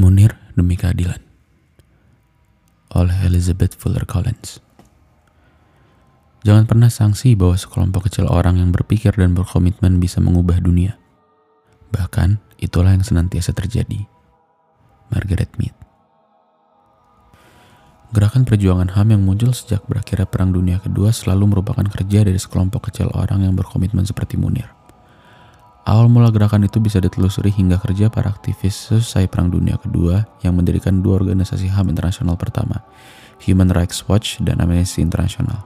Munir demi keadilan oleh Elizabeth Fuller Collins. Jangan pernah sangsi bahwa sekelompok kecil orang yang berpikir dan berkomitmen bisa mengubah dunia. Bahkan, itulah yang senantiasa terjadi. Margaret Mead Gerakan perjuangan HAM yang muncul sejak berakhirnya Perang Dunia Kedua selalu merupakan kerja dari sekelompok kecil orang yang berkomitmen seperti Munir. Awal mula gerakan itu bisa ditelusuri hingga kerja para aktivis selesai Perang Dunia Kedua yang mendirikan dua organisasi HAM internasional pertama, Human Rights Watch dan Amnesty International.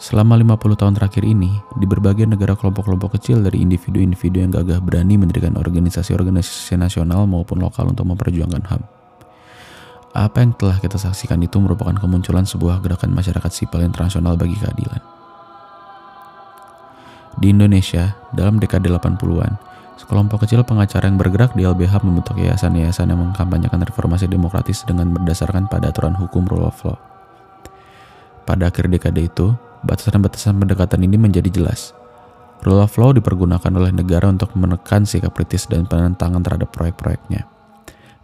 Selama 50 tahun terakhir ini, di berbagai negara kelompok-kelompok kecil dari individu-individu yang gagah berani mendirikan organisasi-organisasi nasional maupun lokal untuk memperjuangkan HAM. Apa yang telah kita saksikan itu merupakan kemunculan sebuah gerakan masyarakat sipil internasional bagi keadilan. Di Indonesia, dalam dekade 80-an, sekelompok kecil pengacara yang bergerak di LBH membentuk yayasan-yayasan yang mengkampanyekan reformasi demokratis dengan berdasarkan pada aturan hukum rule of law. Pada akhir dekade itu, batasan-batasan pendekatan ini menjadi jelas. Rule of law dipergunakan oleh negara untuk menekan sikap kritis dan penentangan terhadap proyek-proyeknya.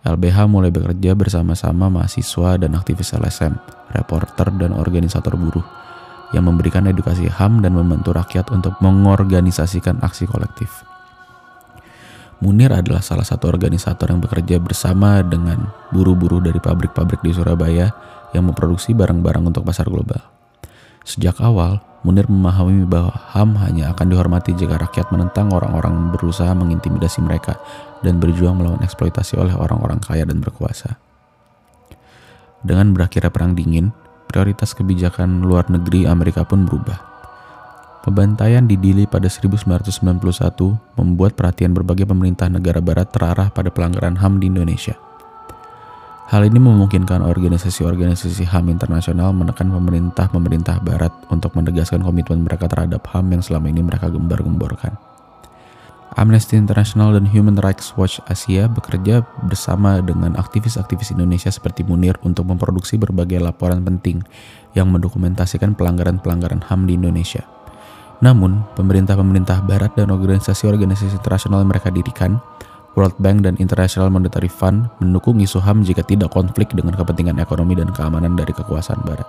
LBH mulai bekerja bersama-sama mahasiswa dan aktivis LSM, reporter dan organisator buruh yang memberikan edukasi HAM dan membantu rakyat untuk mengorganisasikan aksi kolektif. Munir adalah salah satu organisator yang bekerja bersama dengan buruh-buruh dari pabrik-pabrik di Surabaya yang memproduksi barang-barang untuk pasar global. Sejak awal, Munir memahami bahwa HAM hanya akan dihormati jika rakyat menentang orang-orang berusaha mengintimidasi mereka dan berjuang melawan eksploitasi oleh orang-orang kaya dan berkuasa. Dengan berakhirnya Perang Dingin, prioritas kebijakan luar negeri Amerika pun berubah. Pembantaian di Dili pada 1991 membuat perhatian berbagai pemerintah negara barat terarah pada pelanggaran HAM di Indonesia – Hal ini memungkinkan organisasi-organisasi HAM internasional menekan pemerintah-pemerintah barat untuk menegaskan komitmen mereka terhadap HAM yang selama ini mereka gembar-gemborkan. Amnesty International dan Human Rights Watch Asia bekerja bersama dengan aktivis-aktivis Indonesia seperti Munir untuk memproduksi berbagai laporan penting yang mendokumentasikan pelanggaran-pelanggaran HAM di Indonesia. Namun, pemerintah-pemerintah barat dan organisasi-organisasi internasional yang mereka dirikan World Bank dan International Monetary Fund mendukung isu HAM jika tidak konflik dengan kepentingan ekonomi dan keamanan dari kekuasaan barat.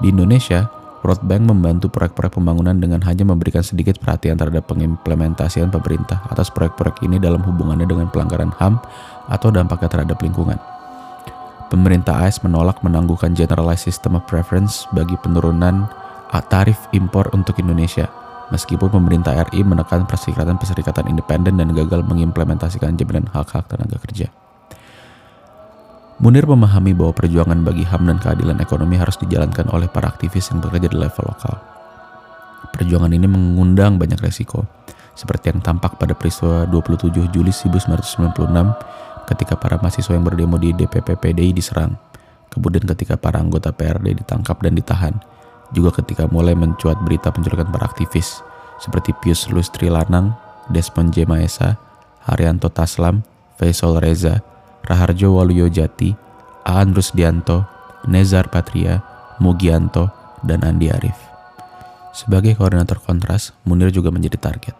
Di Indonesia, World Bank membantu proyek-proyek pembangunan dengan hanya memberikan sedikit perhatian terhadap pengimplementasian pemerintah atas proyek-proyek ini dalam hubungannya dengan pelanggaran HAM atau dampaknya terhadap lingkungan. Pemerintah AS menolak menangguhkan Generalized System of Preference bagi penurunan tarif impor untuk Indonesia meskipun pemerintah RI menekan perserikatan-perserikatan independen dan gagal mengimplementasikan jaminan hak-hak tenaga kerja. Munir memahami bahwa perjuangan bagi HAM dan keadilan ekonomi harus dijalankan oleh para aktivis yang bekerja di level lokal. Perjuangan ini mengundang banyak resiko, seperti yang tampak pada peristiwa 27 Juli 1996 ketika para mahasiswa yang berdemo di DPP PDI diserang, kemudian ketika para anggota PRD ditangkap dan ditahan, juga ketika mulai mencuat berita penculikan para aktivis seperti Pius Lustri Lanang, Desmond J. Maesa, Haryanto Taslam, Faisal Reza, Raharjo Waluyo Jati, Aan Rusdianto, Nezar Patria, Mugianto, dan Andi Arif. Sebagai koordinator kontras, Munir juga menjadi target.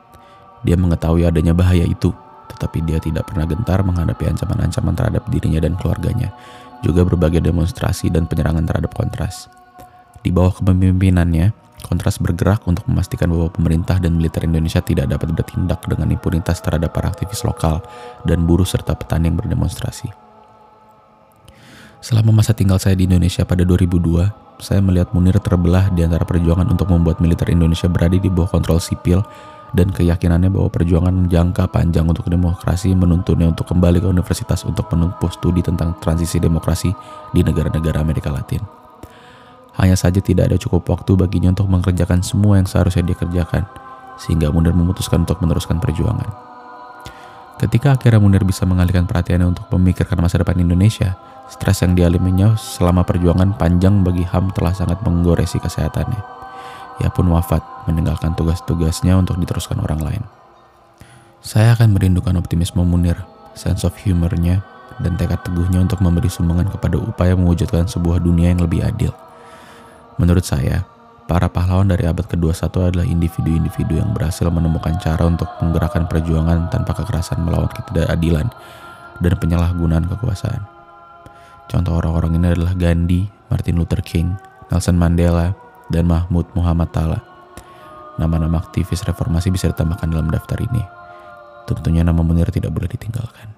Dia mengetahui adanya bahaya itu, tetapi dia tidak pernah gentar menghadapi ancaman-ancaman terhadap dirinya dan keluarganya, juga berbagai demonstrasi dan penyerangan terhadap kontras. Di bawah kepemimpinannya, Kontras bergerak untuk memastikan bahwa pemerintah dan militer Indonesia tidak dapat bertindak dengan impunitas terhadap para aktivis lokal dan buruh serta petani yang berdemonstrasi. Selama masa tinggal saya di Indonesia pada 2002, saya melihat Munir terbelah di antara perjuangan untuk membuat militer Indonesia berada di bawah kontrol sipil dan keyakinannya bahwa perjuangan jangka panjang untuk demokrasi menuntunnya untuk kembali ke universitas untuk menempuh studi tentang transisi demokrasi di negara-negara Amerika Latin. Hanya saja tidak ada cukup waktu baginya untuk mengerjakan semua yang seharusnya dia kerjakan, sehingga Munir memutuskan untuk meneruskan perjuangan. Ketika akhirnya Munir bisa mengalihkan perhatiannya untuk memikirkan masa depan Indonesia, stres yang dialaminya selama perjuangan panjang bagi Ham telah sangat menggoresi kesehatannya. Ia pun wafat, meninggalkan tugas-tugasnya untuk diteruskan orang lain. Saya akan merindukan optimisme Munir, sense of humornya, dan tekad teguhnya untuk memberi sumbangan kepada upaya mewujudkan sebuah dunia yang lebih adil. Menurut saya, para pahlawan dari abad ke-21 adalah individu-individu yang berhasil menemukan cara untuk menggerakkan perjuangan tanpa kekerasan melawan ketidakadilan dan penyalahgunaan kekuasaan. Contoh orang-orang ini adalah Gandhi, Martin Luther King, Nelson Mandela, dan Mahmud Muhammad Tala. Nama-nama aktivis reformasi bisa ditambahkan dalam daftar ini. Tentunya nama Munir tidak boleh ditinggalkan.